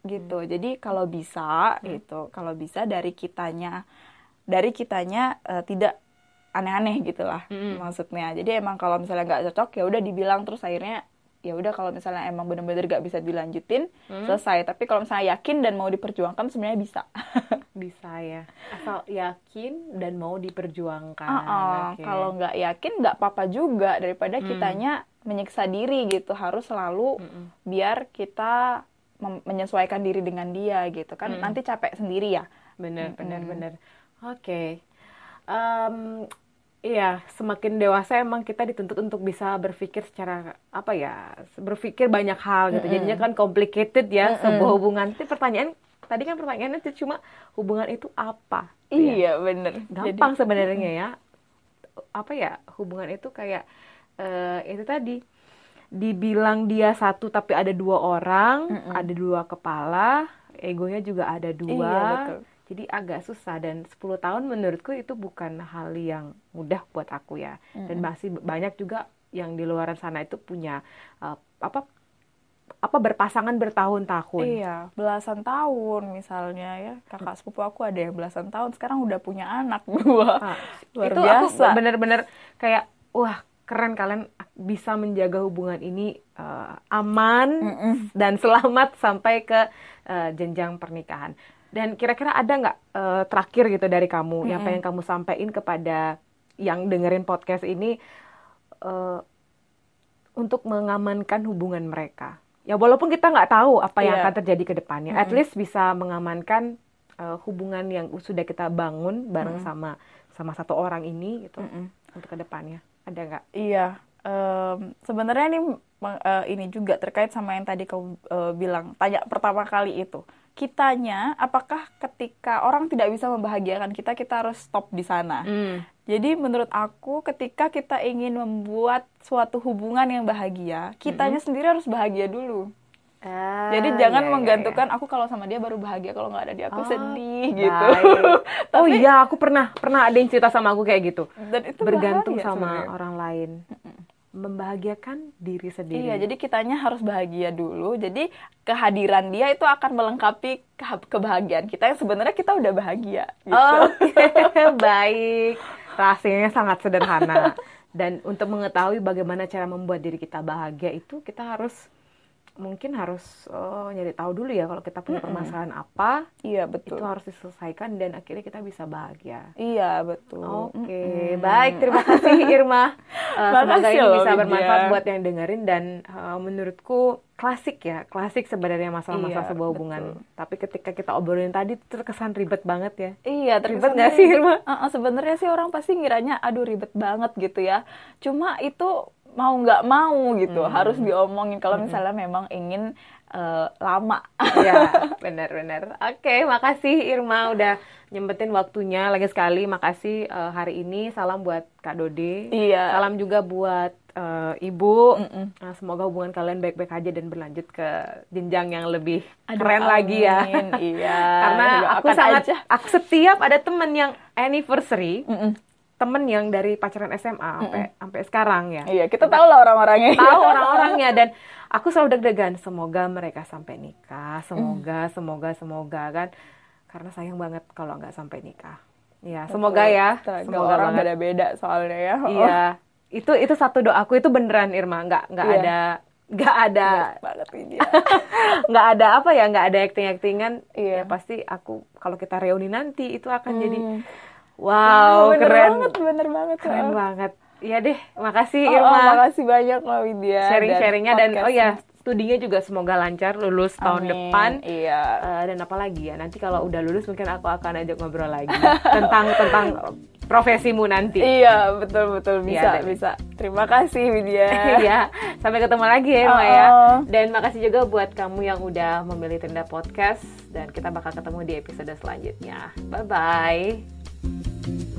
gitu. Jadi kalau bisa gitu, kalau bisa dari kitanya dari kitanya eh, tidak aneh-aneh gitulah Mm-mm. maksudnya. Jadi emang kalau misalnya nggak cocok ya udah dibilang terus akhirnya ya udah kalau misalnya emang bener-bener nggak bisa dilanjutin selesai. Tapi kalau misalnya yakin dan mau diperjuangkan sebenarnya bisa. [laughs] Bisa ya. Asal yakin dan mau diperjuangkan. Ah, Oke. Kalau nggak yakin nggak apa-apa juga daripada Hmm. kitanya menyiksa diri gitu harus selalu Mm-mm. biar kita menyesuaikan diri dengan dia gitu kan Mm. nanti capek sendiri ya. Bener, bener, Mm-mm. bener. Oke. Em, iya, semakin dewasa emang kita dituntut untuk bisa berpikir secara apa ya, berpikir banyak hal gitu. Mm-mm. Jadinya kan complicated ya Mm-mm. sebuah hubungan. Tapi pertanyaan tadi kan pertanyaannya itu cuma hubungan itu apa? Gitu ya. Iya bener. Gampang sebenarnya ya. Apa ya hubungan itu kayak eh, itu tadi dibilang dia satu tapi ada dua orang, Mm-mm. ada dua kepala, egonya juga ada dua. Iya, betul. Jadi agak susah dan 10 tahun menurutku itu bukan hal yang mudah buat aku ya. Dan Mm-mm. masih banyak juga yang di luar sana itu punya eh, apa apa berpasangan bertahun-tahun. Iya, belasan tahun misalnya ya. Kakak sepupu aku ada yang belasan tahun, sekarang udah punya anak [laughs] dua. Ah, Luar itu biasa. aku bener-bener kayak wah keren kalian bisa menjaga hubungan ini eh, aman Mm-mm. dan selamat sampai ke eh, jenjang pernikahan. Dan kira-kira ada nggak uh, terakhir gitu dari kamu mm-hmm. yang pengen kamu sampaikan kepada yang dengerin podcast ini uh, untuk mengamankan hubungan mereka? Ya walaupun kita nggak tahu apa yang yeah. akan terjadi ke depannya, mm-hmm. at least bisa mengamankan uh, hubungan yang sudah kita bangun bareng mm-hmm. sama sama satu orang ini gitu mm-hmm. untuk ke depannya. Ada nggak? Iya. Um, sebenarnya ini uh, ini juga terkait sama yang tadi kau uh, bilang tanya pertama kali itu kitanya apakah ketika orang tidak bisa membahagiakan kita kita harus stop di sana mm. jadi menurut aku ketika kita ingin membuat suatu hubungan yang bahagia kitanya mm -hmm. sendiri harus bahagia dulu Ah, Jadi jangan iya, iya menggantungkan iya, aku kalau sama dia baru bahagia kalau nggak ada dia aku oh, sedih gitu. [laughs] Tapi, oh iya, aku pernah pernah ada yang cerita sama aku kayak gitu. Dan itu bergantung sama sebenernya. orang lain membahagiakan diri sendiri. Iya, jadi kitanya harus bahagia dulu. Jadi kehadiran dia itu akan melengkapi ke kebahagiaan kita yang sebenarnya kita udah bahagia. Gitu. Oke, okay. [laughs] baik. Rahasianya sangat sederhana. Dan untuk mengetahui bagaimana cara membuat diri kita bahagia itu kita harus mungkin harus oh, nyari tahu dulu ya kalau kita punya permasalahan mm -hmm. apa. Iya betul. Itu harus diselesaikan dan akhirnya kita bisa bahagia. Iya betul. Oke okay. mm -hmm. baik. Terima kasih Irma. [laughs] Uh, semoga ini bisa bermanfaat buat yang dengerin dan uh, menurutku klasik ya klasik sebenarnya masalah-masalah iya, sebuah hubungan. betul. tapi ketika kita obrolin tadi terkesan ribet banget ya. Iya ribet nggak sih Irma? Uh, uh, sebenarnya sih orang pasti ngiranya aduh ribet banget gitu ya. Cuma itu mau nggak mau gitu hmm. harus diomongin kalau hmm. misalnya memang ingin uh, lama [laughs] ya benar-benar oke makasih Irma udah nyempetin waktunya lagi sekali makasih uh, hari ini salam buat Kak Dode iya salam juga buat uh, ibu mm -mm. Nah, semoga hubungan kalian baik-baik aja dan berlanjut ke jenjang yang lebih Aduh, keren amin. lagi ya iya [laughs] karena aku sangat aja. aku setiap ada temen yang anniversary mm -mm temen yang dari pacaran SMA sampai mm -mm. sampai sekarang ya. Iya, kita tahu lah orang-orangnya. Tahu [laughs] orang-orangnya dan aku selalu deg-degan semoga mereka sampai nikah, semoga mm. semoga semoga kan karena sayang banget kalau nggak sampai nikah. Ya, semoga ya. Semoga orang beda-beda soalnya ya. [laughs] Iya. Itu itu satu doaku itu beneran Irma, nggak nggak iya. ada nggak ada [laughs] nggak ada apa ya nggak ada acting actingan iya. ya pasti aku kalau kita reuni nanti itu akan hmm. jadi Wow, bener keren. banget, bener banget. Keren oh. banget. Iya deh, makasih oh, Irma. Oh, makasih banyak loh Widya. Sharing-sharingnya dan, dan oh ya, studinya juga semoga lancar lulus Amin. tahun depan. Iya. Uh, dan apa lagi ya? Nanti kalau udah lulus mungkin aku akan ajak ngobrol lagi [laughs] tentang tentang profesimu nanti. Iya, betul betul bisa ya, bisa. Terima kasih Widya. [laughs] Iya. Sampai ketemu lagi ya, Irma oh, ya. Dan makasih juga buat kamu yang udah memilih Tenda Podcast dan kita bakal ketemu di episode selanjutnya. Bye bye. Thank you.